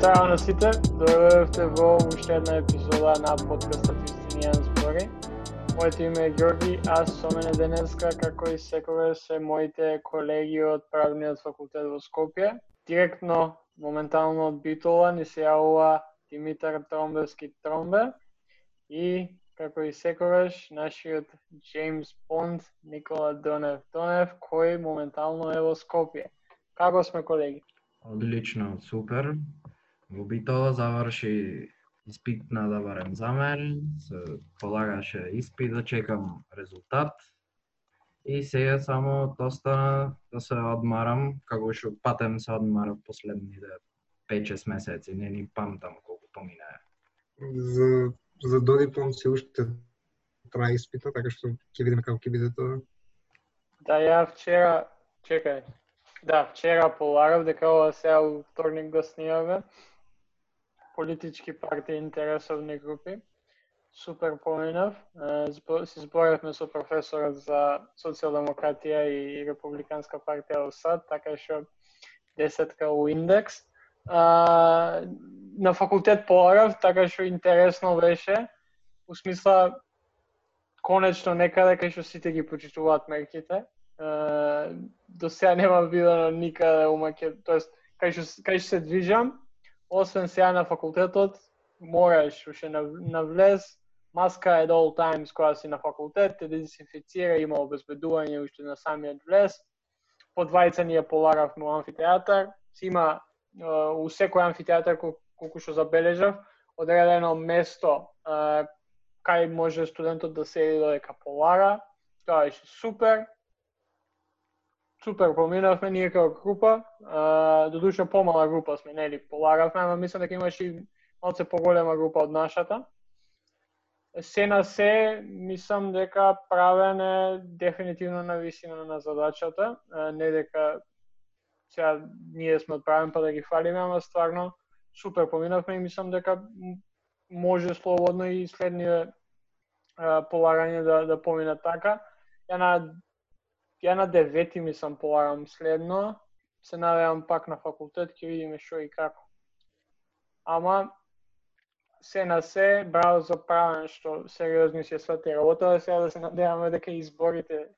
Здраво на сите, дојдовте во уште една епизода на подкастот Истинијан збори. Моето име е Георги, а со мене денеска, како и секогаш, се моите колеги од Правниот факултет во Скопје. Директно, моментално од Битола, ни се јавува Димитар Тромбевски Тромбе и, како и секогаш, нашиот Джеймс Бонд Никола Донев Донев, кој моментално е во Скопје. Како сме, колеги? Одлично, супер. Во Битола заврши испитна да барем за мене, се полагаше испит да чекам резултат. И сега само остана да се одмарам, како што патем се одмарав последните 5-6 месеци, не ни памтам колку поминае. За, за додиплом се уште трае испита, така што ќе видиме како ќе биде тоа. Да, ја вчера, чекај, да, вчера полагав дека ова сега вторник го снимаме политички партии интересовни групи. Супер поминав. Се зборевме со професорот за социјалдемократија и републиканска партија во САД, така што десетка у индекс. А, на факултет поарав, така што интересно беше. У смисла, конечно некаде кај што сите ги почитуваат мерките. до сега нема видено никаде у Македонија, тоест кај што кај што се движам, освен сега на факултетот, мораш уште на, на влез, маска е all times која си на факултет, те дезинфицира, има обезбедување уште на самиот влез. По двајца ние полагавме во амфитеатар, си има у секој амфитеатар колку што забележав, одредено место кај може студентот да седи додека полара, Тоа е супер, супер поминавме ние како група, додуша помала група сме, нели, полагавме, ама мислам дека имаше и малце поголема група од нашата. Се на се, мислам дека правен е дефинитивно на висина на задачата, не дека сега ние сме отправен па да ги фалиме, ама стварно супер поминавме и мислам дека може слободно и следниве полагање да, да помина така. Ја на Ја на девети ми сам полагам следно, се надевам пак на факултет, ќе видиме што и како. Ама, се на се, браво за правен што сериозни се свати работа, сега да се надеваме дека изборите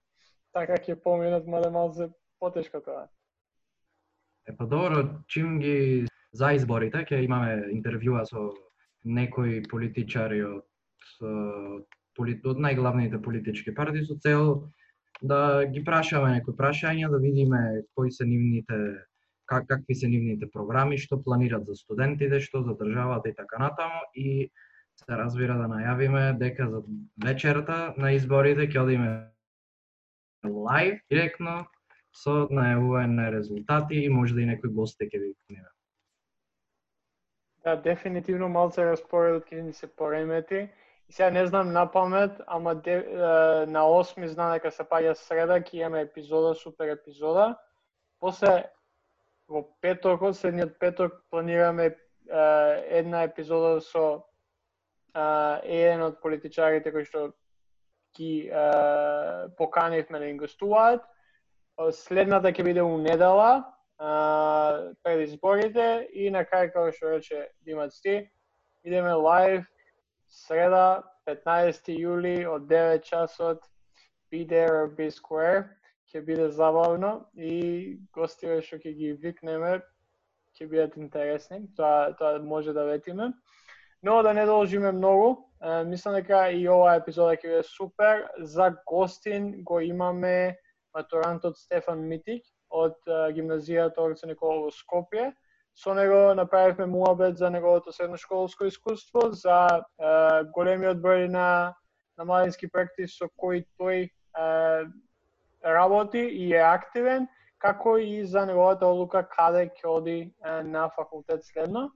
така ќе поминат, мада малце потешко тоа. Е па добро, чим ги за изборите ќе имаме интервјуа со некои политичари од, од најглавните политички партии со цел да ги прашаме некои прашања, да видиме кои се нивните как, какви се нивните програми, што планират за студентите, што за државата и така натаму и се разбира да најавиме дека за вечерта на изборите ќе одиме лайв директно со најавување на резултати и може да и некои гости ќе викнеме. Да, дефинитивно малце распоредот ќе ни се поремети сега не знам на памет, ама де, е, на 8 знам дека се паѓа среда, ќе имаме епизода, супер епизода. После во петокот, следниот петок планираме е, една епизода со е, еден од политичарите кои што ги е, поканивме да им гостуваат. Следната ќе биде у недела, пред изборите и на крај како што рече Димат Сти, идеме лайв среда, 15 јули од 9 часот, be there or be square, ќе биде забавно и гостиве што ќе ги викнеме ќе бидат интересни, тоа тоа може да ветиме. Но да не должиме многу, мислам дека и оваа епизода ќе биде супер. За гостин го имаме матурантот Стефан Митик од гимназијата Орце Никола во Скопје Со него направивме муабет за неговото средношколско искуство, за е, големиот број на, на младински проекти со кои тој е, работи и е активен, како и за неговата одлука каде ќе оди е, на факултет следно.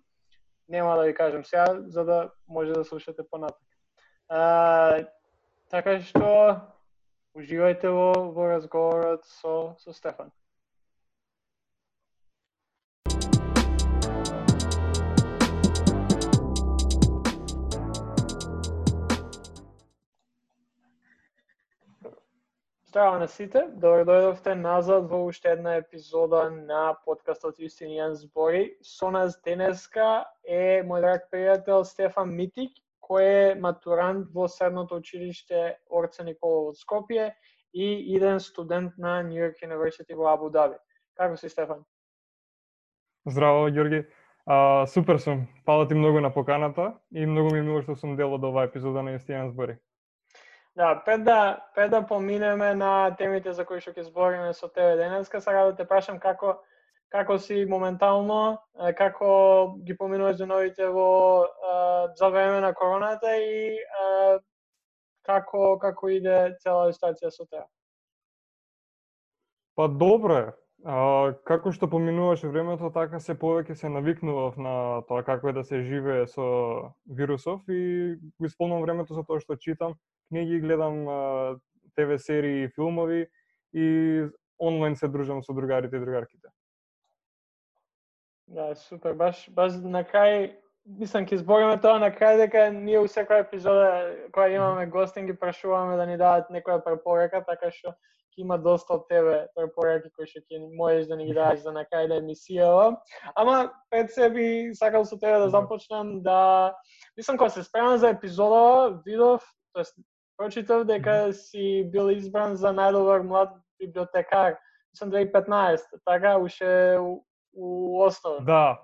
Нема да ви кажам сега, за да може да слушате понатак. Е, така што уживајте во, во разговорот со, со Стефан. Здраво на сите, добро да дојдовте назад во уште една епизода на подкастот Јустинијан збори. Со нас денеска е мој драг пријател Стефан Митик, кој е матурант во Средното училиште Орце Никола од Скопје и иден студент на Нью Йорк University во Абу Даби. Како си, Стефан? Здраво, Ѓорги. А, супер сум. Пала ти многу на поканата и многу ми е мило што сум дел од оваа епизода на Јустинијан збори. Да, пред да, пред да поминеме на темите за кои што ќе збориме со тебе денеска, сакам да те прашам како како си моментално, како ги поминуваш деновите во за време на короната и како како иде цела ситуација со тебе? Па добро е. А, како што поминуваше времето, така се повеќе се навикнував на тоа како е да се живее со вирусов и го исполнувам времето со тоа што читам книги, гледам ТВ серии и филмови и онлайн се дружам со другарите и другарките. Да, супер. Баш, баш на крај, мислам, ќе збориме тоа на крај, дека ние у секоја епизода која имаме гостин ги прашуваме да ни дадат некоја препорека, така што ќе има доста од тебе препораки кои што ќе можеш да ни ги дадеш за на крај на емисијава. Ама пред се би сакал со тебе да започнам да мислам кога се спремам за епизода, видов, тоест Прочитав дека си бил избран за најдобар млад библиотекар. Мислам 2015, така уште у, у основа. Да.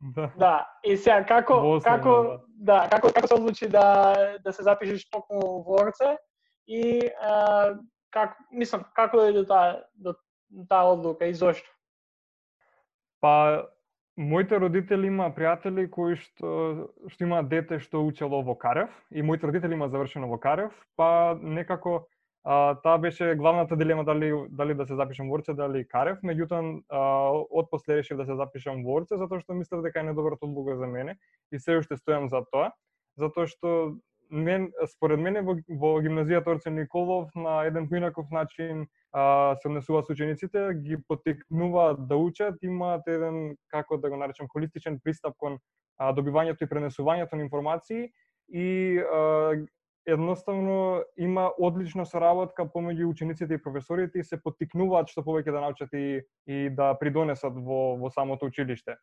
Да. Да. И сега како основа, како да. да, како како се одлучи да да се запишеш токму во Орце и а, как мислам како дојде до таа до таа одлука и зошто? Па моите родители има пријатели кои што што имаат дете што учело во Карев и моите родители има завршено во Карев, па некако а, таа беше главната дилема дали дали да се запишам во Орце, дали Карев, меѓутоа од после решив да се запишам во Орце затоа што мислев дека е најдобрата одлука за мене и се уште стојам за тоа, затоа што мен според мене во, во гимназијата Орце Николов на еден поинаков начин а, се однесува со учениците, ги потекнуваат да учат, имаат еден како да го наречам холистичен пристап кон а, добивањето и пренесувањето на информации и а, едноставно има одлична соработка помеѓу учениците и професорите и се потикнуваат што повеќе да научат и, и да придонесат во, во самото училиште.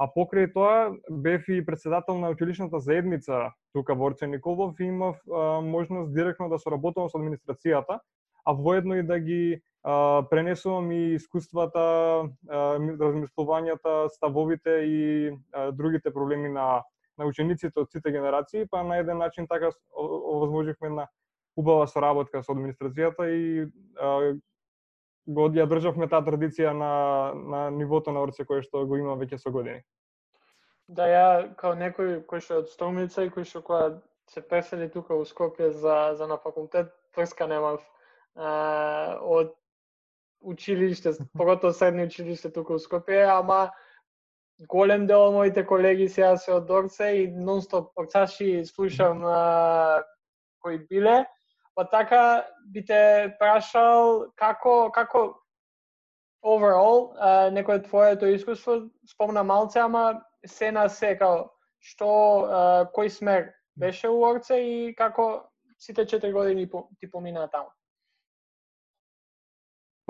А покрај тоа бев и председател на училишната заедница тука во Орце Николов и имав а, можност директно да соработувам со администрацијата, а воедно и да ги а, пренесувам и искуствата, размислувањата, ставовите и а, другите проблеми на на учениците од сите генерации, па на еден начин така овозможивме на убава соработка со администрацијата и а, го ја државме таа традиција на на нивото на Орце кое што го има веќе со години. Да ја као некој кој што е од стомица и кој што која се пресели тука во Скопје за за на факултет трска немав а, од училиште, поготово средни училиште тука у Скопје, ама голем дел од моите колеги сега се од Орце и нонстоп орцаши слушам а, кои биле. Па така би те прашал како како overall а, некој твоето искуство спомна малце, ама се на се као што а, кој смер беше у Орце и како сите 4 години ти поминаа таму.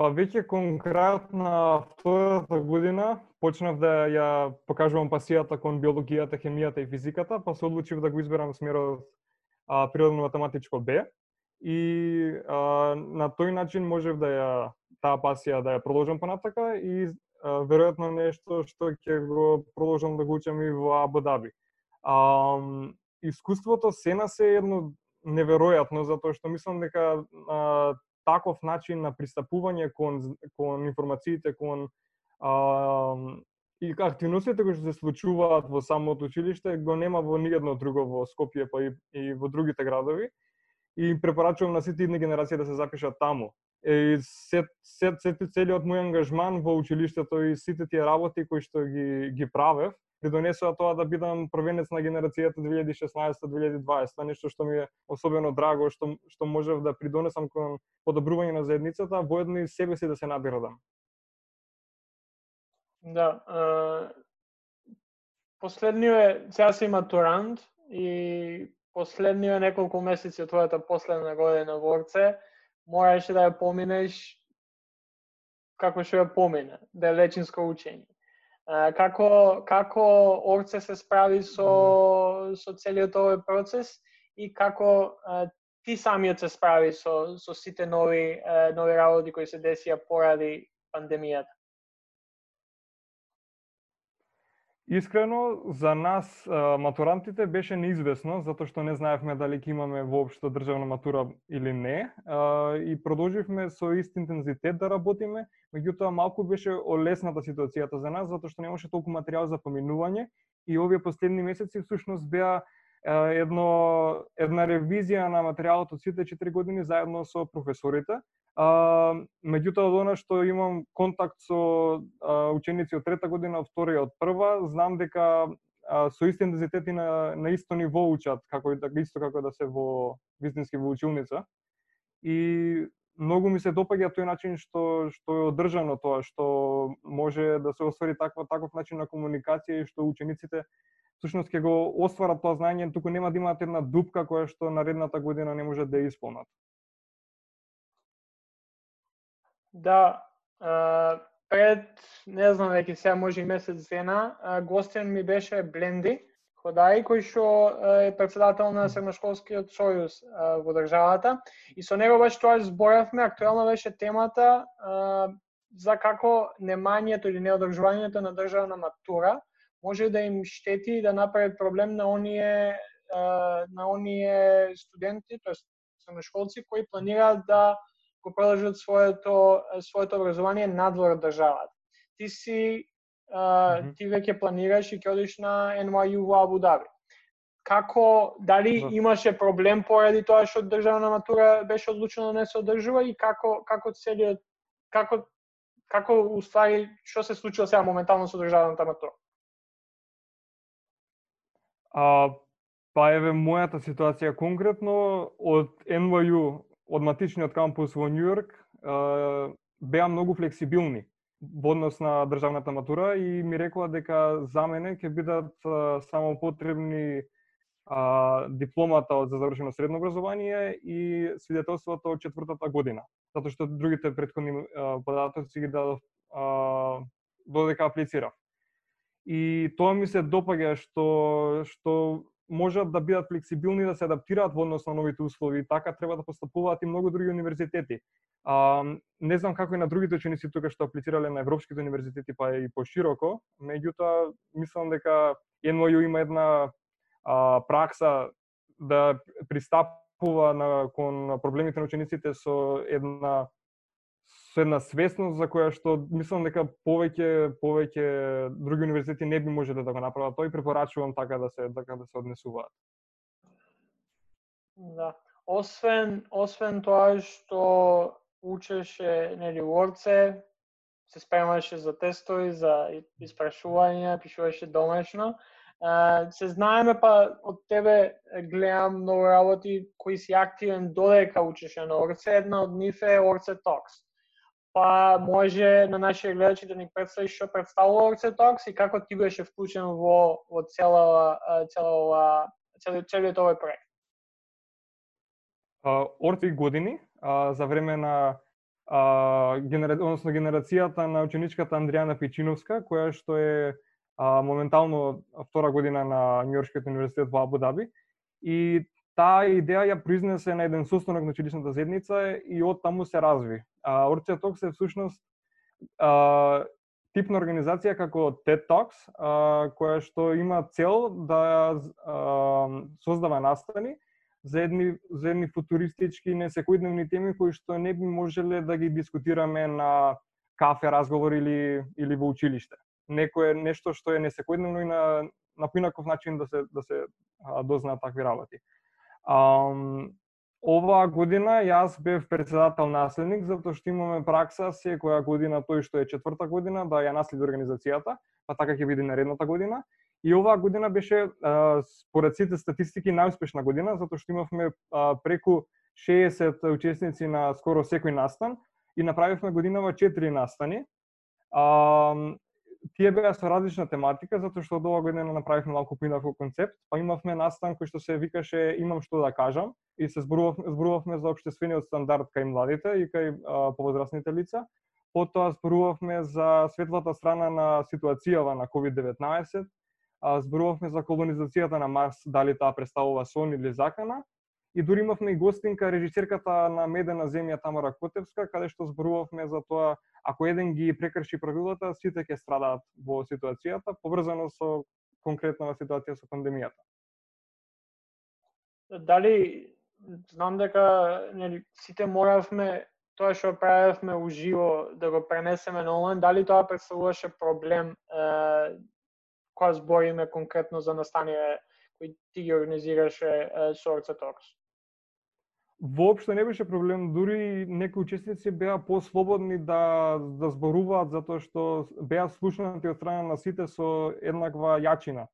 Па веќе конкретно на втората година почнав да ја покажувам пасијата кон биологијата, хемијата и физиката, па се одлучив да го изберам смерот а, природно-математичко Б. И а, на тој начин можев да ја таа пасија да ја продолжам понатака и а, веројатно нешто што ќе го продолжам да го учам и во Абу Даби. А, искуството се на се е едно неверојатно затоа што мислам дека а, таков начин на пристапување кон кон информациите, кон а, и активностите кои што се случуваат во самото училиште го нема во ниедно друго во Скопје па и, и во другите градови и препорачувам на сите идни генерации да се запишат таму. И се, се, се, целиот мој ангажман во училиштето и сите тие работи кои што ги ги правев придонесува тоа да бидам првенец на генерацијата 2016-2020, нешто што ми е особено драго, што што можев да придонесам кон подобрување на заедницата, а воедно и себе си да се набирам. Да, а, последниот е, сега си матурант и последниот неколку месеци од твојата последна година во Орце, мораше да ја поминеш како што ја помина, да е лечинско учење. Како, како Орце се справи со, со целиот овој процес и како ти самиот се справи со, со сите нови, нови работи кои се десија поради пандемијата? Искрено, за нас матурантите беше неизвестно, затоа што не знаевме дали ќе имаме воопшто државна матура или не. И продолживме со ист интензитет да работиме, меѓутоа малку беше олесната ситуацијата за нас, затоа што немаше толку материјал за поминување и овие последни месеци всушност беа едно една ревизија на материјалот од сите 4 години заедно со професорите А, меѓутоа, од она што имам контакт со а, ученици од трета година, од втора и од прва, знам дека а, со исти интензитети на, на исто ниво учат, како да исто како да се во вистински во училница. И многу ми се допаѓа тој начин што што е одржано тоа, што може да се оствари таква таков начин на комуникација и што учениците всушност ќе го остварат тоа знаење, туку нема да имаат една дупка која што наредната година не може да ја исполнат. Да, пред, не знам, веќе сега може и месец дена, гостен ми беше Бленди Ходаи, кој што е председател на Средношколскиот сојуз во државата. И со него баш тоа зборавме, актуелна беше темата за како немањето или неодржувањето на државна матура може да им штети и да направи проблем на оние на оние студенти, тоест средношколци кои планираат да го продолжат своето своето образование надвор од државата. Ти си а, mm -hmm. ти веќе планираш и ќе одиш на NYU во Абу Даби. Како дали да. имаше проблем поради тоа што државна матура беше одлучено да не се одржува и како како целиот како како уствари што се случило сега моментално со државната матура? А, па еве мојата ситуација конкретно од NYU од матичниот кампус во Нью Йорк беа многу флексибилни во однос на државната матура и ми рекоа дека за мене ќе бидат само потребни а, дипломата од за завршено средно образование и свидетелството од четвртата година, затоа што другите претходни податоци ги дадов додека аплицирав. И тоа ми се допаѓа што што можат да бидат флексибилни да се адаптираат во однос на новите услови. Така треба да постапуваат и многу други универзитети. А, не знам како и на другите ученици тука што аплицирале на европските универзитети па и пошироко, меѓутоа мислам дека NYU има една а, пракса да пристапува на кон проблемите на учениците со една со една свесност за која што мислам дека повеќе повеќе други универзитети не би можеле да го направат тоа и препорачувам така да се така да се однесуваат. Да. Освен освен тоа што учеше нели уорце, се спремаше за тестови, за испрашувања, пишуваше домашно. се знаеме па од тебе гледам многу работи кои си активен додека учеше на Орце, една од нив е Орце Talks па може на нашите гледачи да ни представиш што представува Орцетокс и како ти беше вклучен во во цела цела цели, целиот овој проект. Орти години а, за време на а, генера... односно генерацијата на ученичката Андријана Пичиновска, која што е а, моментално втора година на Њујоршкиот универзитет во Абу Даби. И таа идеја ја произнесе на еден состанок на училишната заедница и од таму се разви. А Орција Токс е всушност а, тип на организација како TED Talks, а, која што има цел да а, создава настани за едни, за едни футуристички несекојдневни теми кои што не би можеле да ги дискутираме на кафе разговор или или во училиште. Некое нешто што е несекојдневно и на на поинаков начин да се да се а, дознаат такви работи. Um, оваа година јас бев председател наследник затоа што имаме пракса секоја година тој што е четврта година да ја наследи организацијата, па така ќе биде наредната година. И оваа година беше според сите статистики најуспешна година затоа што имавме преку 60 учесници на скоро секој настан и направивме годинава 4 настани. Тие беа со различна тематика, затоа што од оваа година направивме малку поинако концепт, па имавме настан кој што се викаше Имам што да кажам и се зборувавме, зборувавме за општествениот стандард кај младите и кај повозрастните лица. Потоа зборувавме за светлата страна на ситуацијава на COVID-19, зборувавме за колонизацијата на Марс, дали таа представува сон или закана, и дури имавме и гостинка режисерката на Медена земја Тамара Котевска, каде што зборувавме за тоа ако еден ги прекрши правилата, сите ќе страдаат во ситуацијата, поврзано со конкретна ситуација со пандемијата. Дали знам дека нели сите моравме тоа што правевме уживо да го пренесеме на онлайн, дали тоа представуваше проблем е, кога збориме конкретно за настаниве кои ти ги организираше со Орца воопшто не беше проблем, дури некои учесници беа послободни да да зборуваат затоа што беа слушнати од страна на сите со еднаква јачина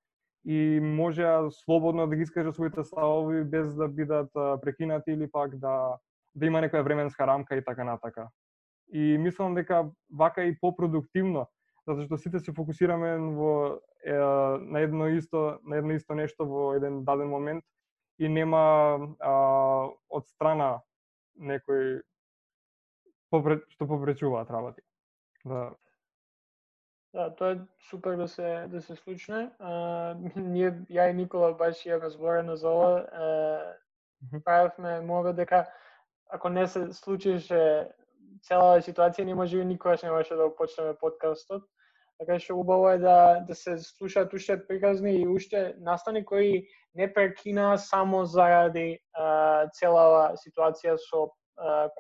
и можеа слободно да ги искажат своите ставови без да бидат прекинати или пак да да има некоја временска рамка и така натака. И мислам дека вака и попродуктивно, затоа што сите се фокусираме во е, на едно исто на едно исто нешто во еден даден момент и нема а, од страна некој попре, што попречуваат работи. Да. Да, тоа е супер да се да се случне. А, ние ја и Никола баш ја разборено за ова. Е, правевме мога дека ако не се случише целава ситуација, не може никогаш не може да почнеме подкастот. Така што убаво е да, да се слушаат уште приказни и уште настани кои не прекина само заради а, целава ситуација со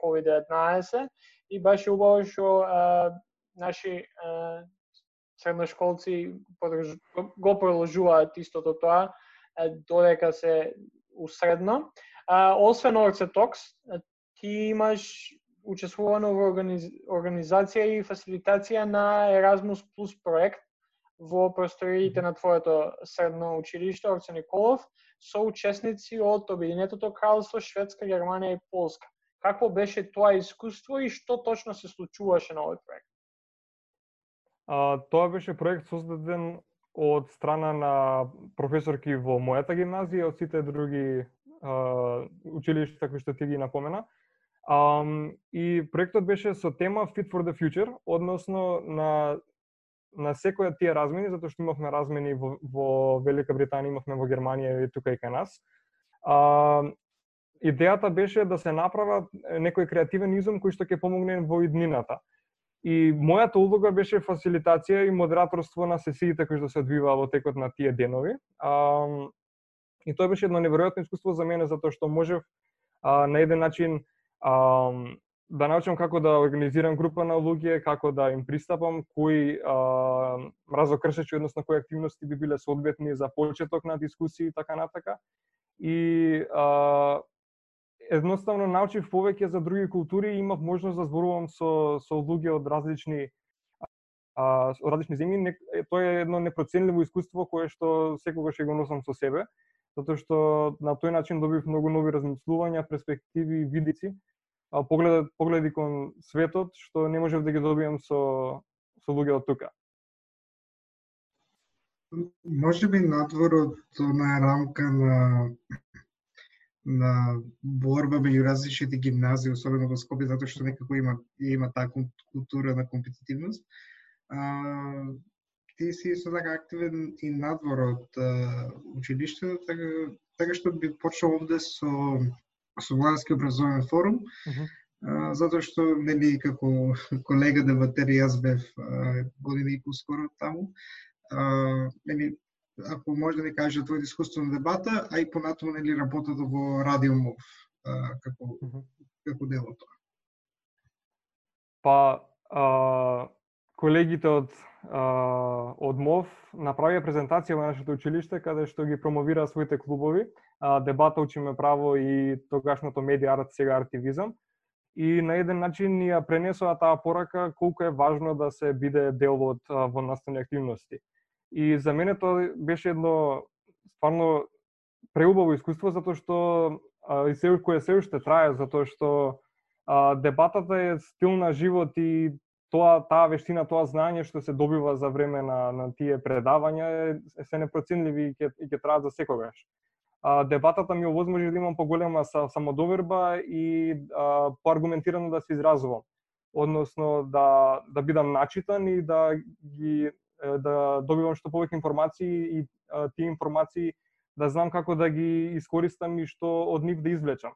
COVID-19 и баш е убаво што наши а, средношколци го продолжуваат истото тоа додека се усредно. А, освен Орце Токс, ти имаш учествувано во организ... организација и фасилитација на Erasmus Plus проект во просториите на твоето средно училиште Орце Николов со учесници од Обединетото кралство, Шведска, Германија и Полска. Какво беше тоа искуство и што точно се случуваше на овој проект? А, тоа беше проект создаден од страна на професорки во мојата гимназија и од сите други а, училишта кои што ти ги напомена. Um, и проектот беше со тема Fit for the Future, односно на на секоја тие размени, затоа што имавме размени во, во Велика Британија, имавме во Германија и тука и кај нас. А, идејата беше да се направи некој креативен изум кој што ќе помогне во иднината. И мојата улога беше фасилитација и модераторство на сесиите кои што се одвиваа во текот на тие денови. А, и тоа беше едно неверојатно искуство за мене затоа што можев а, на еден начин Um, да научам како да организирам група на луѓе, како да им пристапам, кои а, разокршечи, односно кои активности би биле соодветни за почеток на дискусии и така натака. И а, едноставно научив повеќе за други култури и имав можност да зборувам со со луѓе од различни а, од различни земји. Не, тоа е едно непроценливо искуство кое што секогаш ќе го носам со себе, затоа што на тој начин добив многу нови размислувања, перспективи и видици погледи, погледи кон светот што не можев да ги добиам со со луѓе од тука. Може би надвор од на рамка на на борба меѓу различните гимназии, особено во Скопје, затоа што некако има има таа култура на компетитивност. А, ти си со така активен и надвор од училиштето, така, така што би почнал овде со со Младински образовен форум, uh -huh. а, затоа што нели како колега дебатер јас бев година и поскоро таму. А, нели ако може да ни каже твоето искуство на дебата, а и понатаму нели работата во Радио МОВ како uh -huh. како дел од тоа. Па а, колегите од од МОВ направија презентација во нашето училиште каде што ги промовира своите клубови дебата учиме право и тогашното медиа арт, сега артивизам. И на еден начин ни ја пренесоа таа порака колку е важно да се биде дел од во настани активности. И за мене тоа беше едно стварно преубаво искуство затоа што и се кое се уште трае затоа што а, дебатата е стил на живот и тоа таа вештина, тоа знаење што се добива за време на на тие предавања е, се непроценливи и ќе и ќе траат за секогаш. А, дебатата ми овозможи да имам поголема самодоверба и а, поаргументирано да се изразувам. Односно да да бидам начитан и да ги да добивам што повеќе информации и а, тие информации да знам како да ги искористам и што од нив да извлечам.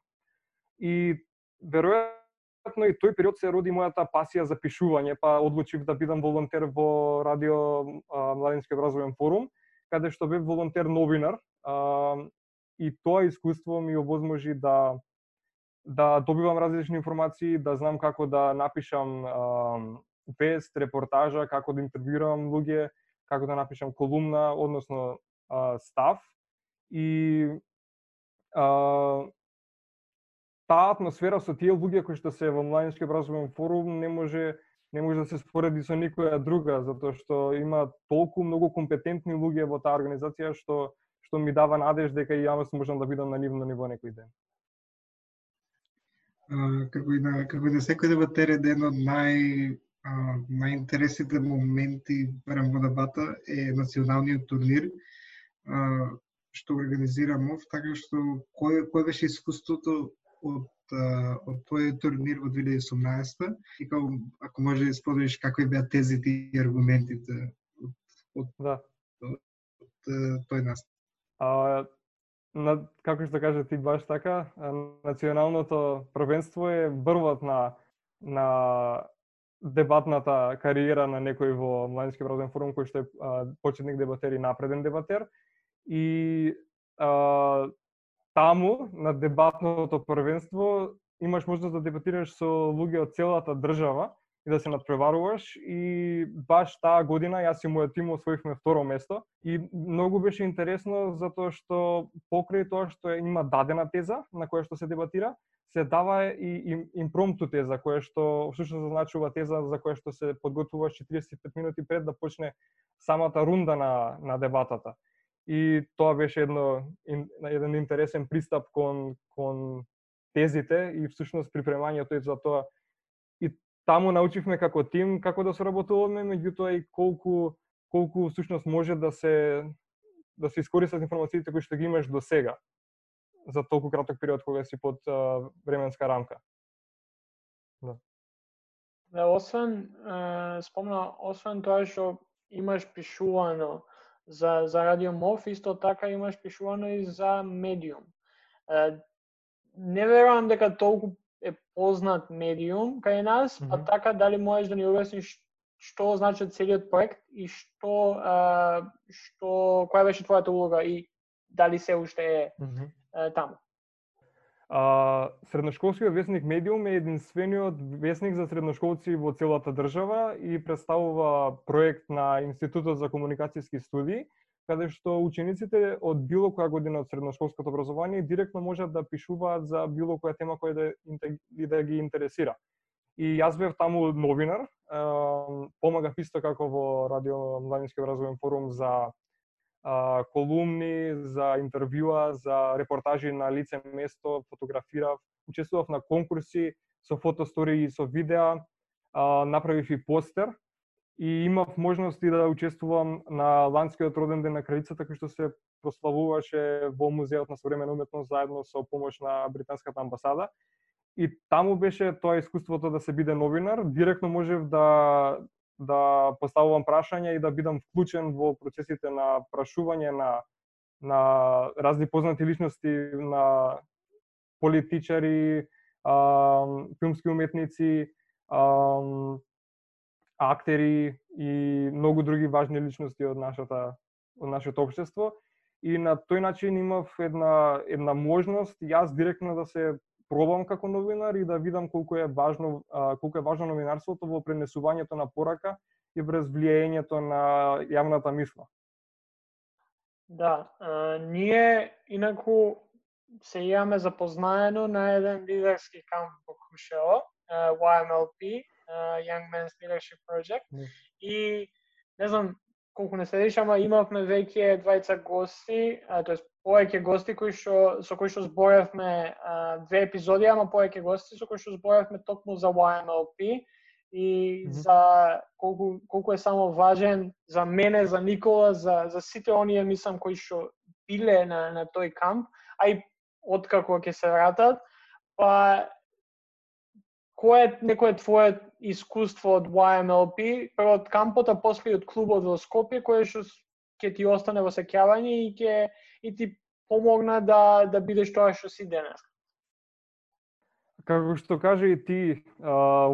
И веројатно и тој период се роди мојата пасија за пишување, па одлучив да бидам волонтер во радио Младински образовен форум, каде што бев волонтер новинар, а, и тоа искуство ми овозможи да да добивам различни информации, да знам како да напишам а, вест, репортажа, како да интервјуирам луѓе, како да напишам колумна, односно а, став. И а, таа атмосфера со тие луѓе кои што се во Младински образовен форум не може не може да се спореди со никоја друга, затоа што има толку многу компетентни луѓе во таа организација што што ми дава надеж дека и јас можам да бидам на нивно ниво некој ден. Uh, како и на како и на секој дебатер еден од нај а, најинтересните моменти барем во дебата е националниот турнир а, што организирамов, така што кој кој беше искуството од од тој турнир во 2018 и како ако може да споделиш какви беа тезите и аргументите од од, да. од, од тој настан. А, на, како што кажа ти баш така, националното првенство е врвот на на дебатната кариера на некој во Младински образовен форум кој што е а, почетник дебатер и напреден дебатер и а, таму на дебатното првенство имаш можност да дебатираш со луѓе од целата држава и да се надпреваруваш и баш таа година јас и мојот тим освоивме второ место. И многу беше интересно затоа што покрај тоа што има дадена теза на која што се дебатира, се дава и импромту теза која што всушност значува теза за која што се подготвуваш 45 минути пред да почне самата рунда на на дебатата и тоа беше едно еден интересен пристап кон кон тезите и всушност припремањето и за тоа и таму научивме како тим како да соработуваме, меѓутоа и колку колку всушност може да се да се искористат информациите кои што ги имаш до сега за толку краток период кога си под а, временска рамка. Да. Да, освен, е, спомна, освен тоа што имаш пишувано за, за Радио МОВ, исто така имаш пишувано и за Медиум. Не верувам дека толку е познат медиум кај нас, mm -hmm. па така дали можеш да ни обясниш што значи целиот проект и што а, што која беше твојата улога и дали се уште е, mm -hmm. е таму. А, средношколскиот весник Медиум е единствениот весник за средношколци во целата држава и представува проект на Институтот за комуникацијски студии, каде што учениците од било која година од средношколското образование директно можат да пишуваат за било која тема која да, и да ги интересира. И јас бев таму новинар, помагав исто како во Радио Младински образовен форум за а, колумни, за интервјуа, за репортажи на лице место, фотографирав, учествував на конкурси со фотостори и со видеа, а, направив и постер и имав можности да учествувам на ланскиот роден ден на кралицата кој што се прославуваше во музеот на современа уметност заедно со помош на британската амбасада. И таму беше тоа искуството да се биде новинар, директно можев да да поставувам прашања и да бидам вклучен во процесите на прашување на на разни познати личности, на политичари, а, филмски уметници, а, актери и многу други важни личности од нашата од нашето општество. И на тој начин имав една една можност јас директно да се пробам како новинар и да видам колку е важно колку е важно новинарството во пренесувањето на порака и врз влијањето на јавната мисла. Да, а, ние инаку се имаме запознаено на еден лидерски камп во Крушево, YMLP, Young Men's Leadership Project, mm. и не знам колку не следиш, ама имавме веќе двајца гости, тоест повеќе гости кои што со кои што зборевме две епизоди, ама повеќе гости со кои што зборевме токму за YMLP и за колку колку е само важен за мене, за Никола, за за сите оние мислам кои што биле на на тој камп, а и откако ќе се вратат, па кој е некое твое искуство од YMLP, прво од кампот, а после и од клубот во Скопје, кој што ќе ти остане во сеќавање и ќе и ти помогна да да бидеш тоа што си денес. Како што каже и ти, а,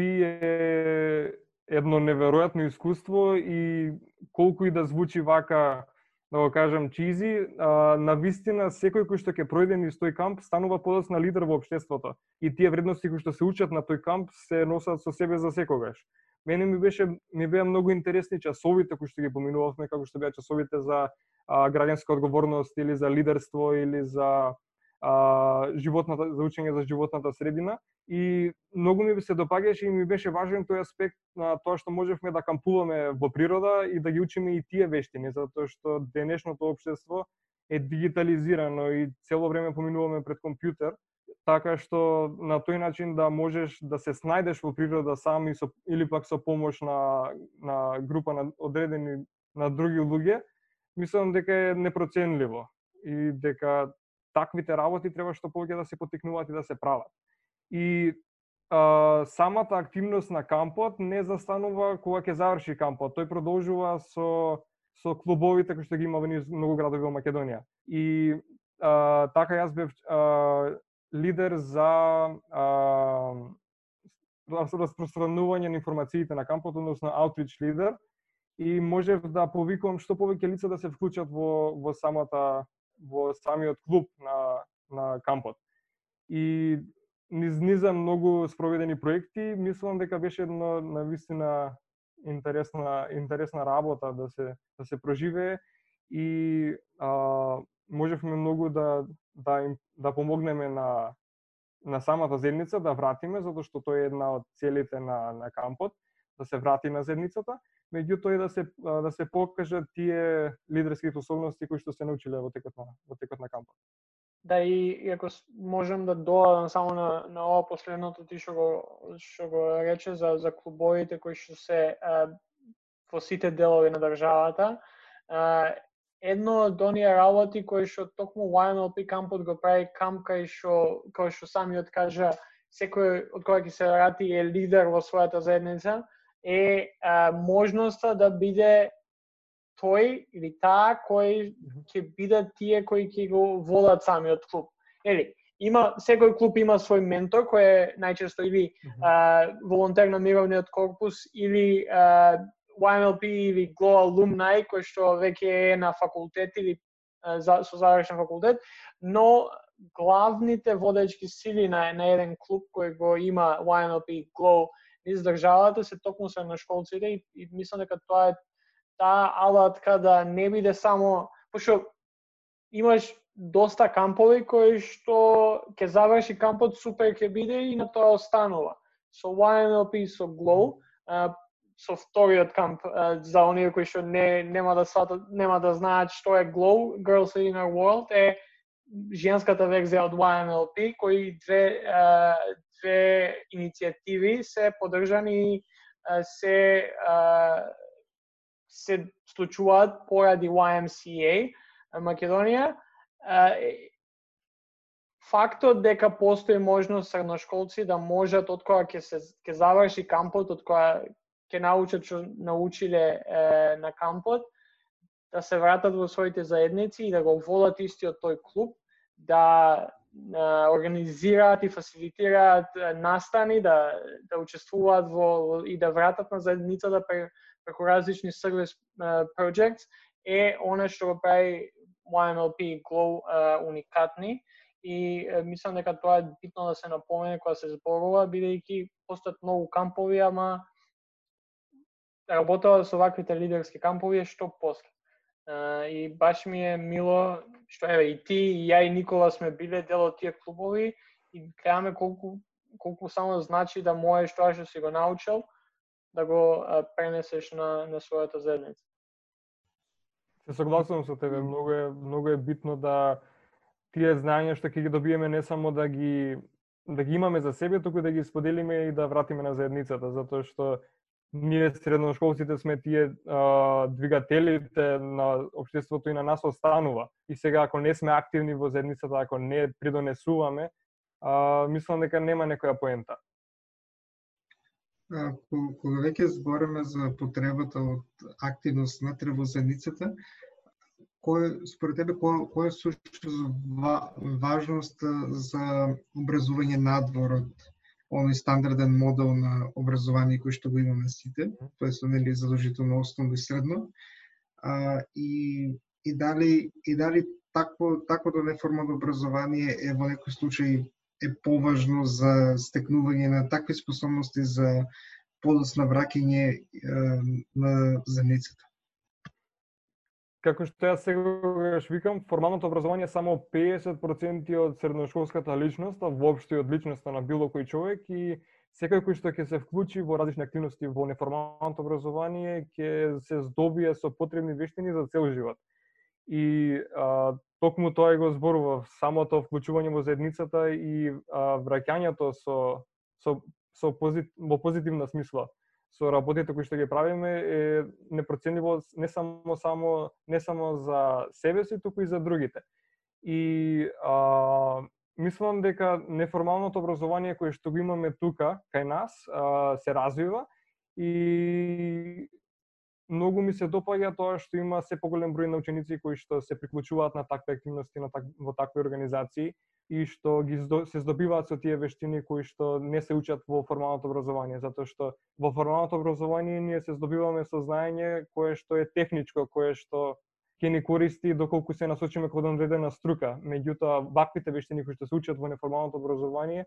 е едно неверојатно искуство и колку и да звучи вака, да го кажам, чизи, а, на вистина секој кој што ќе пројде низ тој камп станува подоцна лидер во општеството. И тие вредности кои што се учат на тој камп се носат со себе за секогаш. Мене ми беше ми беа многу интересни часовите кои што ги поминувавме, како што беа часовите за а, граѓанска одговорност или за лидерство или за а, животната за учење за животната средина. И многу ми се допаѓаше и ми беше важен тој аспект на тоа што можевме да кампуваме во природа и да ги учиме и тие вештини затоа што денешното општество е дигитализирано и цело време поминуваме пред компјутер така што на тој начин да можеш да се снајдеш во природа сам и со, или пак со помош на, на група на одредени на други луѓе, мислам дека е непроценливо и дека таквите работи треба што повеќе да се потикнуваат и да се прават. И а, самата активност на кампот не застанува кога ќе заврши кампот. Тој продолжува со со клубовите кои што ги има во низ многу градови во Македонија. И а, така јас бев а, лидер за а, распространување на информациите на кампот, односно outreach лидер, и можев да повикувам што повеќе лица да се вклучат во во самата во самиот клуб на на кампот. И низ низа многу спроведени проекти, мислам дека беше едно на вистина интересна интересна работа да се да се проживее и а, можевме многу да да им да помогнеме на на самата зедница да вратиме затоа што тоа е една од целите на на кампот да се врати на зедницата меѓутоа и да се да се покажат тие лидерски способности кои што се научиле во текот на во текот на кампот. Да и ако можам да додадам само на на ова последното ти што го што го рече за за клубовите кои што се а, во сите делови на државата. А, едно од оние работи кои што токму YMLP кампот го прави камп кај што кој што самиот кажа секој од кој ќе се врати е лидер во својата заедница е а, можноста да биде тој или таа кој ќе бидат тие кои ќе го водат самиот клуб. Ели, има секој клуб има свој ментор кој е најчесто или а, волонтер на мировниот корпус или а, YMLP или Go Alumni кој што веќе е на факултет или а, за, со завршен факултет, но главните водечки сили на, на еден клуб кој го има YMLP Go низ државата се токму средношколците и, и мислам дека тоа е таа алатка да не биде само пошто имаш доста кампови кои што ќе заврши кампот супер ќе биде и на тоа останува. Со YMLP со Glow, со вториот камп за оние кои што не нема да сватат, нема да знаат што е Glow, Girls in Our World е женската верзија од YMLP кои две две иницијативи се поддржани се се случуваат поради YMCA Македонија. Фактот дека постои можност средношколци да можат од кога ќе се ќе заврши кампот, од кога ќе научат што научиле е, на кампот, да се вратат во своите заедници и да го водат истиот тој клуб, да организираат и фасилитираат настани, да да учествуваат во, и да вратат на заедницата да преку различни сервис е, projects е она што го прави YMLP и Glow уникатни и мислам дека тоа е битно да се напомене кога се зборува, бидејќи постојат многу кампови, ама работава со ваквите лидерски кампови е што после. И баш ми е мило што еве и ти и ја и Никола сме биле дел од тие клубови и гледаме колку колку само значи да можеш тоа што си го научил да го пренесеш на на својата заедница. Се согласувам со тебе, многу е многу е битно да тие знаења што ќе ги добиеме не само да ги да ги имаме за себе, туку да ги споделиме и да вратиме на заедницата, затоа што ние средношколците сме тие а, двигателите на општеството и на нас останува. И сега ако не сме активни во заедницата, ако не придонесуваме, а, мислам дека нема некоја поента. Кога веќе збориме за потребата од активност на во заедницата, кој според тебе кој кој е сушто важност за образување надвор од оној стандарден модел на образование кој што го имаме сите, тоа е нели задолжително основно и средно. А, и и дали и дали такво таквото да неформално образование е во некој случај е поважно за стекнување на такви способности за подоцна враќање на заницата. Како што јас сегаш викам, формалното образование е само 50% од средношколската личност, а воопшто и од личноста на било кој човек и секој кој што ќе се вклучи во различни активности во неформалното образование ќе се здобие со потребни вештини за цел живот. И а, токму тоа го зборува самото вклучување во заедницата и а, враќањето со со со позит, во позитивна смисла со работите кои што ги правиме е непроценливо не само само не само за себе си, туку и за другите. И а, мислам дека неформалното образование кое што го имаме тука кај нас а, се развива и многу ми се допаѓа тоа што има се поголем број на ученици кои што се приклучуваат на такви активности на так, во такви организации и што ги се здобиваат со тие вештини кои што не се учат во формалното образование, затоа што во формалното образование ние се здобиваме со знаење кое што е техничко, кое што ќе ни користи доколку се насочиме кон одредена струка. Меѓутоа, ваквите вештини кои што се учат во неформалното образование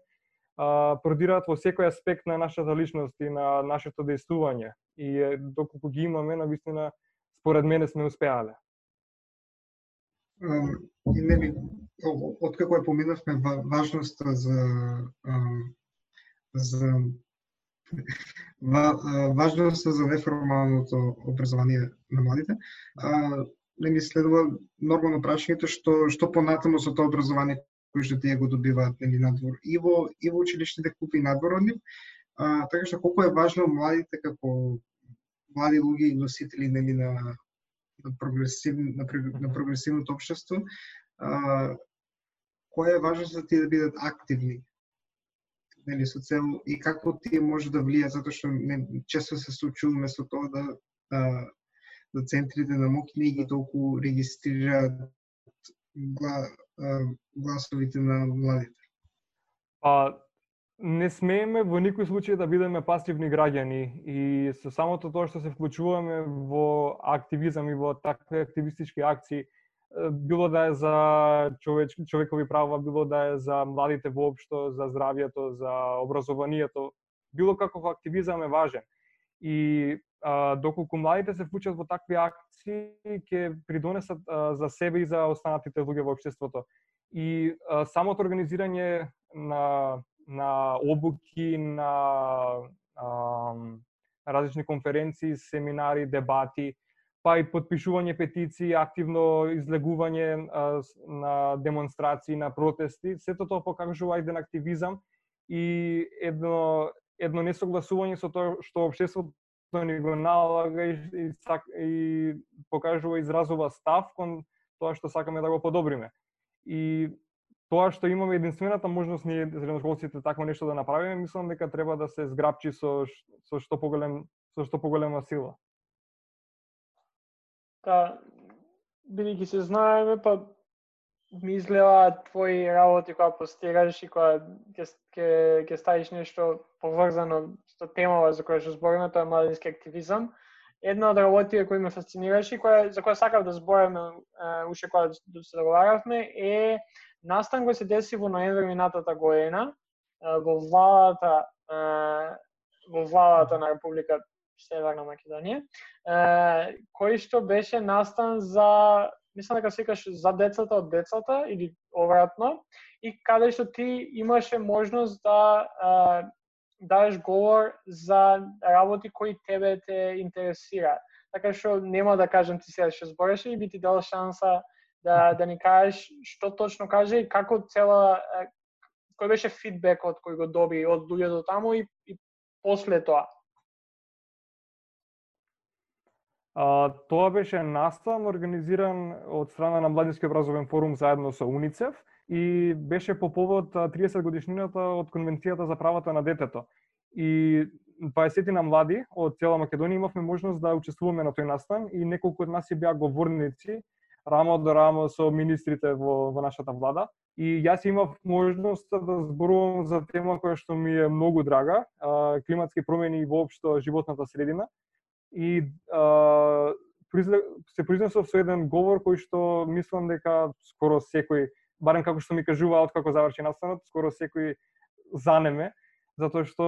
продираат во секој аспект на нашата личност и на нашето действување. И доколку ги имаме, на вистина, според мене сме успеале. И нели, откако ја поминавме важноста за за важноста за неформалното образование на младите, не ми следува нормално прашањето што што понатаму со тоа образование кои што тие го добиваат нели надвор и во и во училишните клупи и надвор од нив. А, така што колку е важно младите како млади луѓе и носители нели на на прогресив на, на прогресивното општество, а, која е важно за тие да бидат активни нели со цел и како тие може да влијаат затоа што не, често се случуваме со тоа да а, да центрите на моќ не ги толку регистрираат гласовите на младите? Па, не смееме во никој случај да бидеме пасивни граѓани и со самото тоа што се вклучуваме во активизам и во такви активистички акции, било да е за човеч, човекови права, било да е за младите воопшто, за здравјето, за образованието, било каков активизам е важен. И а, доколку младите се вклучат во такви акции, ќе придонесат а, за себе и за останатите луѓе во општеството. И а, самото организирање на на обуки, на а, различни конференции, семинари, дебати, па и подпишување петиции, активно излегување а, на демонстрации, на протести, сето тоа покажува еден активизам и едно едно несогласување со тоа што општеството ни го налага и, и, и покажува изразува став кон тоа што сакаме да го подобриме. И тоа што имаме единствената можност ние средношколците такво нешто да направиме, мислам дека треба да се зграпчи со со што поголем со што поголема сила. Та бидејќи се знаеме, па ми изгледа твои работи која постираш и која ќе ќе ставиш нешто поврзано со темава за која што збориме, тоа е младински активизам. Една од работите кои ме фасцинираше и која за која сакав да збориме уште кога да се договаравме е настан кој се деси во ноември минатата година во владата во владата на Република Северна Македонија, кој што беше настан за мислам дека се викаш за децата од децата или обратно и каде што ти имаше можност да а, дадеш говор за работи кои тебе те интересираат. Така што нема да кажам ти сега што збореше и би ти дал шанса да да ни кажеш што точно каже и како цела кој беше фидбекот кој го доби од луѓето таму и, и после тоа? А, тоа беше настан организиран од страна на Младински образовен форум заедно со УНИЦЕФ и беше по повод 30 годишнината од Конвенцијата за правата на детето. И 20 на млади од цела Македонија имавме можност да учествуваме на тој настан и неколку од нас и беа говорници рамо до рамо со министрите во, во нашата влада. И јас имав можност да зборувам за тема која што ми е многу драга, климатски промени и воопшто животната средина. И а, се произнесов со еден говор кој што мислам дека скоро секој, барем како што ми кажува откако заврши настанот, скоро секој занеме, затоа што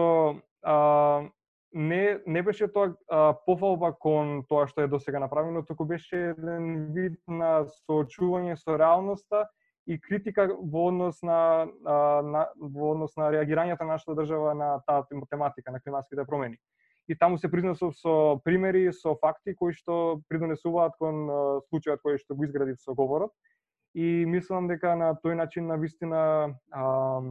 а, не не беше тоа а, пофалба кон тоа што е досега направено, туку беше еден вид на соочување со реалноста и критика во однос на, а, на во однос на реагирањето на нашата држава на таа тематика на климатските промени. И таму се признесов со примери, со факти кои што придонесуваат кон случајот кој што го изградив со говорот. И мислам дека на тој начин на вистина а,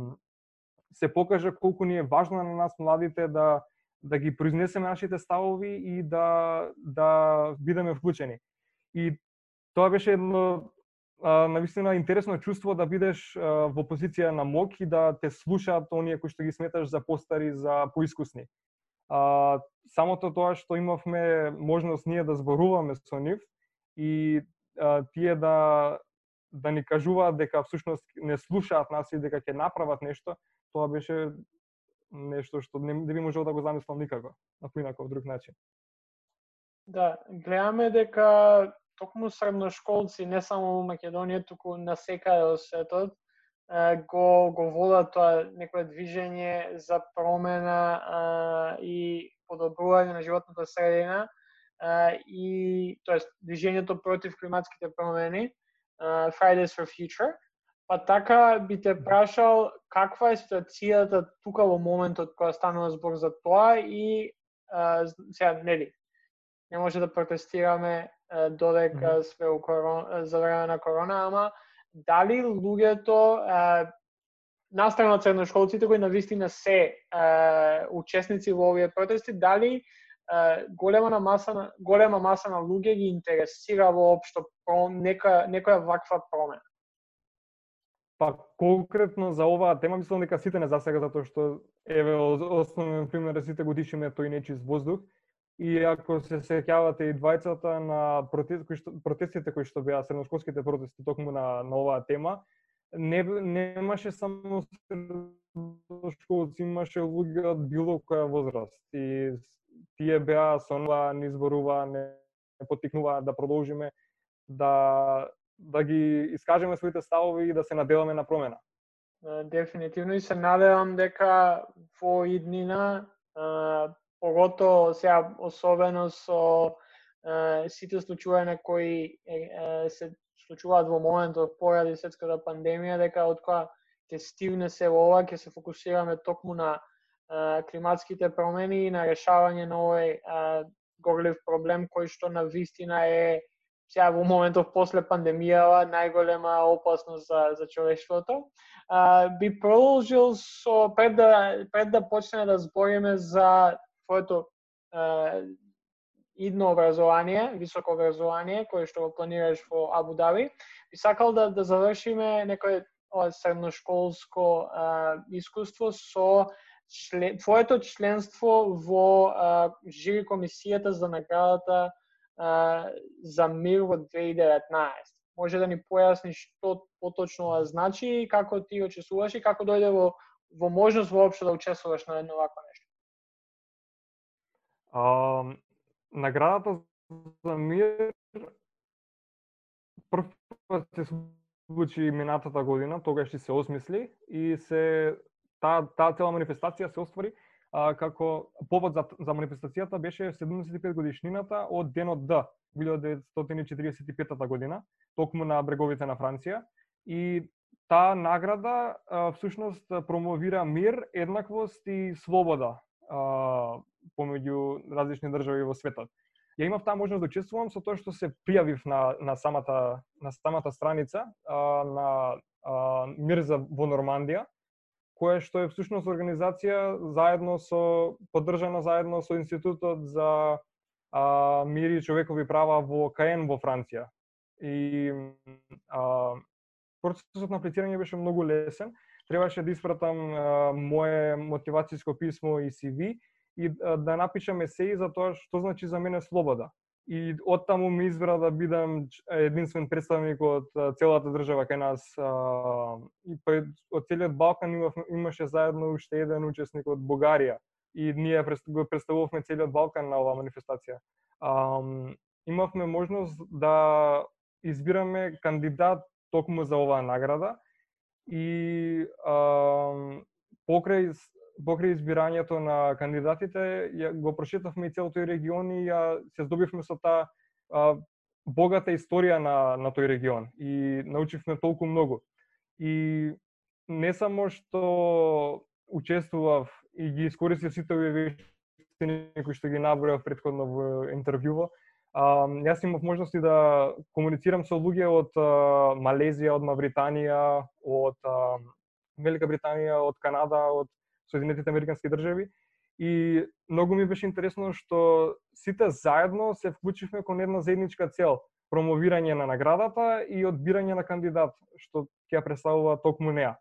се покажа колку ни е важно на нас младите да да ги произнесеме нашите ставови и да да бидеме вклучени. И тоа беше едно а, навистина интересно чувство да бидеш а, во позиција на мок и да те слушаат оние кои што ги сметаш за постари, за поискусни. А, самото тоа што имавме можност ние да зборуваме со нив и а, тие да да ни кажуваат дека всушност не слушаат нас и дека ќе направат нешто, тоа беше нешто што не, не би можел да го замислам никако, на поинаков друг начин. Да, гледаме дека токму средношколци, не само во Македонија, туку на секаде во светот, го, го водат тоа некое движење за промена а, и подобрување на животната средина а, и тоест движењето против климатските промени Fridays for Future Па така би те прашал каква е ситуацијата тука во моментот кога станува збор за тоа и а, сега нели не може да протестираме додека све у корона, за време на корона, ама дали луѓето настрана од средношколците кои навистина се а, учесници во овие протести, дали голема голема маса на голема маса на луѓе ги интересира воопшто нека некоја ваква промена? Па конкретно за оваа тема мислам дека сите не засега затоа што еве основен пример е сите годишиме тој нечист воздух и ако се сеќавате и двајцата на протест, кои што, протестите кои што беа средношколските протести токму на, на оваа тема, не немаше само средношколци, имаше луѓе од било која возраст и тие беа со нова ни зборува, не потикнува да продолжиме да да ги искажеме своите ставови и да се надеваме на промена. Дефинитивно и се надевам дека во иднина, погото сега особено со сите случувања кои се случуваат во моментот поради светската пандемија, дека од која ќе стивне се ова, ќе се фокусираме токму на климатските промени и на решавање на овој горлив проблем кој што на вистина е сега во моментов после пандемијава најголема опасност за за човештвото. А, би продолжил со пред да пред да почнеме да збориме за твоето а, идно образование, високо образование кое што го планираш во Абу Даби, би сакал да да завршиме некое средношколско а, искуство со член, твоето членство во а, жири комисијата за наградата за мир во 2019. Може да ни појасниш што поточно значи и како ти учествуваш и како дојде во, во можност воопшто да учествуваш на едно вакво нешто? А, наградата за мир прв пат се случи минатата година, тогаш се осмисли и се таа таа цела манифестација се оствари а, како повод за, за манифестацијата беше 75 годишнината од денот Д, 1945 година, токму на бреговите на Франција. И таа награда а, всушност промовира мир, еднаквост и слобода а, помеѓу различни држави во светот. Ја имав таа можност да учествувам со тоа што се пријавив на, на самата на самата страница а, на а, Мир за во Нормандија, која што е всушност организација заедно со поддржана заедно со Институтот за а, мир и човекови права во КН во Франција. И а, процесот на аплицирање беше многу лесен. Требаше да испратам а, мое мотивацијско писмо и CV и а, да напишам есеи за тоа што значи за мене слобода. И од таму ми избра да бидам единствен представник од целата држава кај нас. Па и од целиот Балкан имаше заедно уште еден учесник од Бугарија. И ние го представувавме целиот Балкан на оваа манифестација. Имавме можност да избираме кандидат токму за оваа награда и покрај покрај избирањето на кандидатите ја, го прочитавме и целото и регион и ја се здобивме со таа богата историја на на тој регион и научивме толку многу. И не само што учествував и ги искористив сите овие вештини кои што ги набројав предходно во интервјуво, А, јас имав можности да комуницирам со луѓе од а, Малезија, од Мавританија, од а, Велика Британија, од Канада, од Соединетите Американски држави и многу ми беше интересно што сите заедно се вклучивме кон една заедничка цел промовирање на наградата и одбирање на кандидат што ќе ја представува токму неа.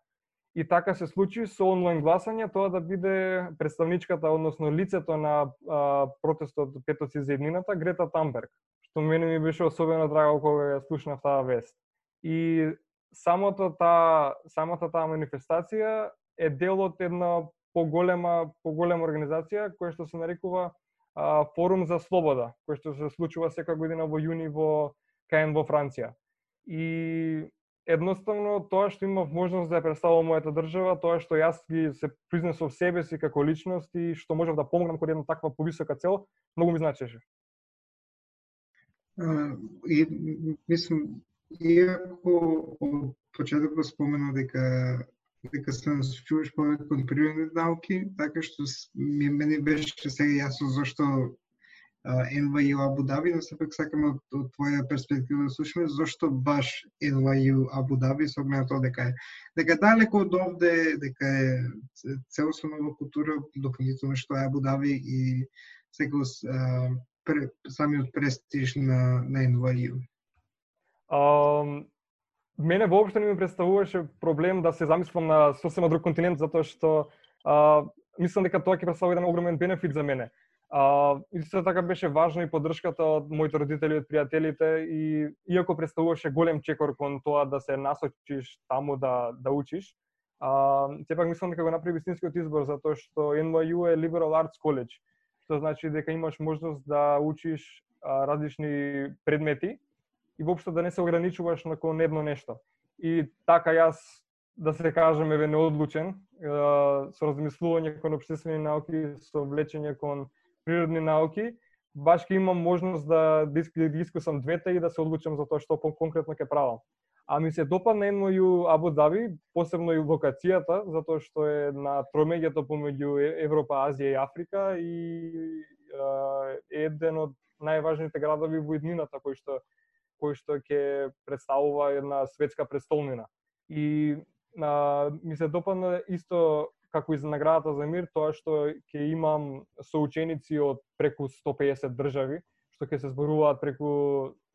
И така се случи со онлайн гласање тоа да биде представничката, односно лицето на а, протестот Петоци за еднината, Грета Тамберг, што мене ми беше особено драго кога ја слушнав таа вест. И самото таа самата таа манифестација е дел од една поголема поголема организација која што се нарекува а, Форум за слобода, кој што се случува сека година во јуни во Каен во Франција. И едноставно тоа што имав можност да ја представам мојата држава, тоа што јас ги се признесов себе си како личност и што можев да помогнам кон една таква повисока цел, многу ми значеше. и мислам, иако од почетокот спомена дека дека се насочуваш повеќе кон природни науки, така што ми мене беше сега јасно зашто NYU Абу Даби, но сепак сакам од, од твоја перспектива да слушаме зошто баш NYU Абу Даби со оглед тоа дека е дека далеко од овде, дека е целосно нова култура, дополнително што е Абу Даби и секој пре, самиот престиж на, на NYU. Um, мене воопшто не ми представуваше проблем да се замислам на сосема друг континент затоа што а, мислам дека тоа ќе представува еден огромен бенефит за мене. А, исто така беше важно и поддршката од моите родители и од пријателите и иако представуваше голем чекор кон тоа да се насочиш таму да да учиш, а, сепак мислам дека го направи вистинскиот избор затоа што NYU е Liberal Arts College, што значи дека имаш можност да учиш а, различни предмети и воопшто да не се ограничуваш на кон едно нешто. И така јас да се кажеме ве неодлучен, со размислување кон општествени науки, со влечење кон природни науки, баш ќе имам можност да, да дискусам да двете и да се одлучам за тоа што конкретно ќе правам. А ми се допадна и Абу Даби, посебно и локацијата, затоа што е на тромеѓето помеѓу Европа, Азија и Африка и е еден од најважните градови во иднината кој што кој што ќе представува една светска престолнина. И а, ми се допадна исто како и за наградата за мир, тоа што ќе имам соученици од преку 150 држави, што ќе се зборуваат преку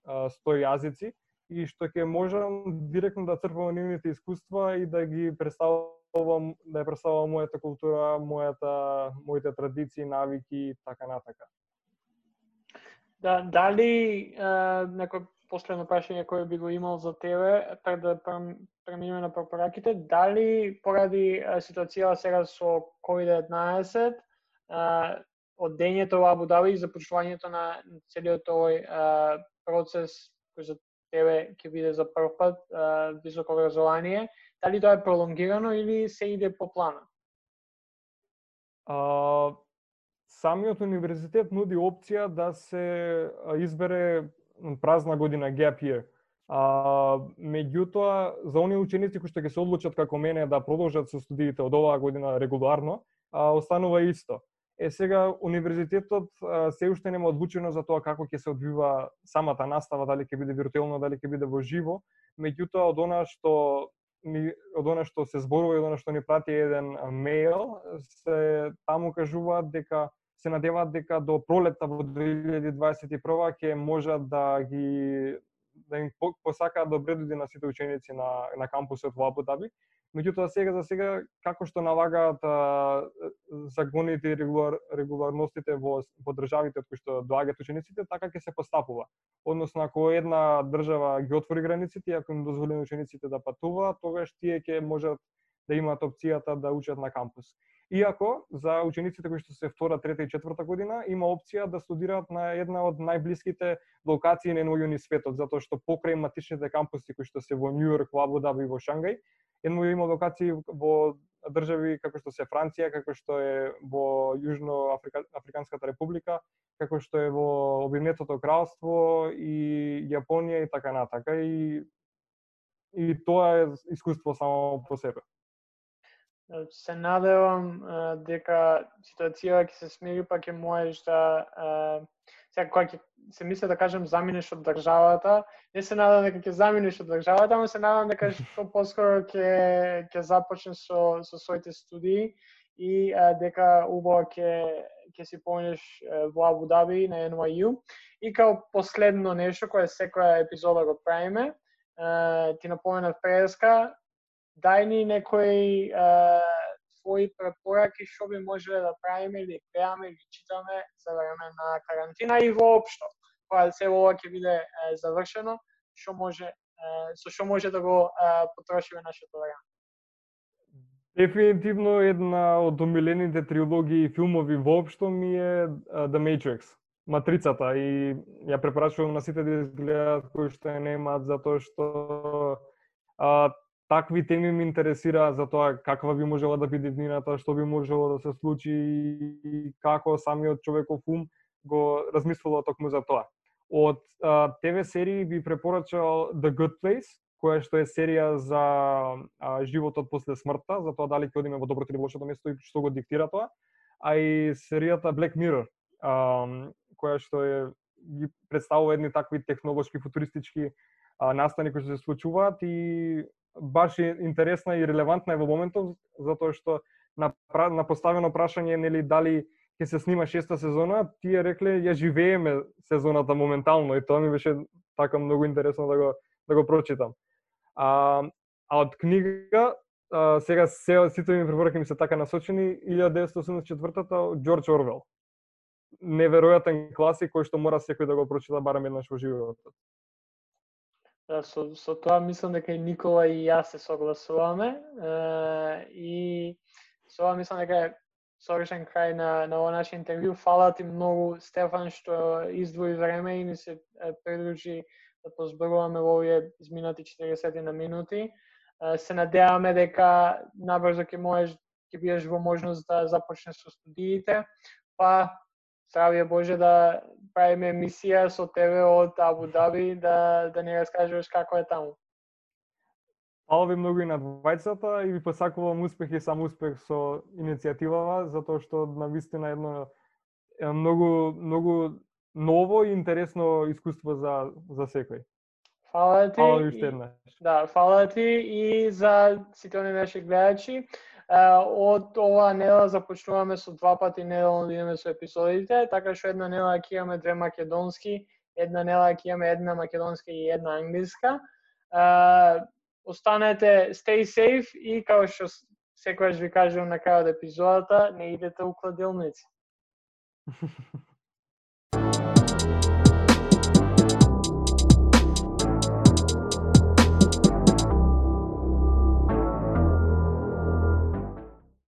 100 јазици и што ќе можам директно да црпам нивните искуства и да ги представувам, да ја представувам мојата култура, мојата, моите традиции, навики и така натака. Да, дали е, некој последно прашање кое би го имал за тебе, пред да преминеме на препораките, дали поради ситуацијава сега со COVID-19, од дењето во Абу Даби и започнувањето на целиот овој процес кој за тебе ќе биде за прв пат високо образование, дали тоа е пролонгирано или се иде по плана? А, самиот универзитет нуди опција да се избере празна година gap year. А, меѓутоа, за оние ученици кои што ќе се одлучат како мене да продолжат со студиите од оваа година регуларно, а, останува исто. Е сега универзитетот а, се уште нема одлучено за тоа како ќе се одвива самата настава, дали ќе биде виртуелно, дали ќе биде во живо, меѓутоа од она што ни, од она што се зборува и од она што ни прати еден мејл, се таму кажуваат дека се надеваат дека до пролетта во 2021 ќе можат да ги да им посакаат да добре дојде на сите ученици на на кампусот во Абу Даби. Меѓутоа сега за сега како што налагаат а, законите и регулар, регуларностите во во државите од кои што доаѓаат учениците, така ќе се постапува. Односно ако една држава ги отвори границите и ако им дозволи учениците да патуваат, тогаш тие ќе можат да имаат опцијата да учат на кампус. Иако за учениците кои што се втора, трета и четврта година има опција да студираат на една од најблиските локации на едно ни светот, затоа што покрај матичните кампуси кои што се во Нью Йорк, во Абу Даби и во Шангај, едно има локации во држави како што се Франција, како што е во Јужно Африка, Африканската република, како што е во Обединетото кралство и Јапонија и така натака и и тоа е искуство само по себе се надевам дека ситуацијата ќе се смири, па ќе можеш да сега кога ќе се мисля да кажам заминеш од државата, не се надевам дека ќе заминеш од државата, но се надевам дека што поскоро ќе ќе започнеш со со своите студии и а, дека убаво ќе ќе си поминеш во Абу Даби на NYU. И као последно нешто кое секоја епизода го правиме, ти напоменав преска, дај ни некои твои препораки што би можеле да правиме или пеаме, или читаме за да време на карантина и воопшто. Кога се ова ќе биде завршено, што може со што може да го потрошиме нашето време. Дефинитивно една од омилените трилогии и филмови воопшто ми е The Matrix, Матрицата и ја препорачувам на сите да изгледаат кои што ја немаат затоа што а, такви теми ме интересира за тоа каква би можела да биде днината, што би можело да се случи и како самиот човеков ум го размислува токму за тоа. Од а, ТВ серии би препорачал The Good Place, која што е серија за а, животот после смртта, за тоа дали ќе одиме во доброто или лошото место и што го диктира тоа, а и серијата Black Mirror, а, која што е ги представува едни такви технолошки футуристички а, настани кои што се случуваат и баш интересна и релевантна е во моментов затоа што на, на поставено прашање нели дали ќе се снима шеста сезона, тие рекле ја живееме сезоната моментално и тоа ми беше така многу интересно да го да го прочитам. А, а од книга а, сега се, сите ми препораки ми се така насочени 1984-та од Џорџ Орвел. Неверојатен класик кој што мора секој да го прочита барем еднаш во животот. Да, со, со тоа мислам дека и Никола и јас се согласуваме. Е, и со ова мислам дека е совршен крај на, на ова наше интервју. Фала ти многу, Стефан, што издвои време и ни се придружи да позборуваме во овие изминати 40 на минути. Е, се надеваме дека набрзо ќе можеш ќе бидеш во можност да започнеш со студиите, па здравје Боже да правиме емисија со тебе од Абу Даби да да ни раскажеш како е таму. Фала ви многу и на двајцата и ви посакувам успех и сам успех со иницијативава, затоа што на вистина едно е многу многу ново и интересно искуство за за секој. Фала ти. Фала ви уште еднаш. Да, фала ти и за сите оние наши гледачи од оваа недела започнуваме со два пати неделно да идеме со епизодите, така што една недела ќе имаме две македонски, една недела ќе имаме една македонска и една англиска. Останете stay safe и како што секогаш ви кажувам на крајот епизодата, не идете у кладилници.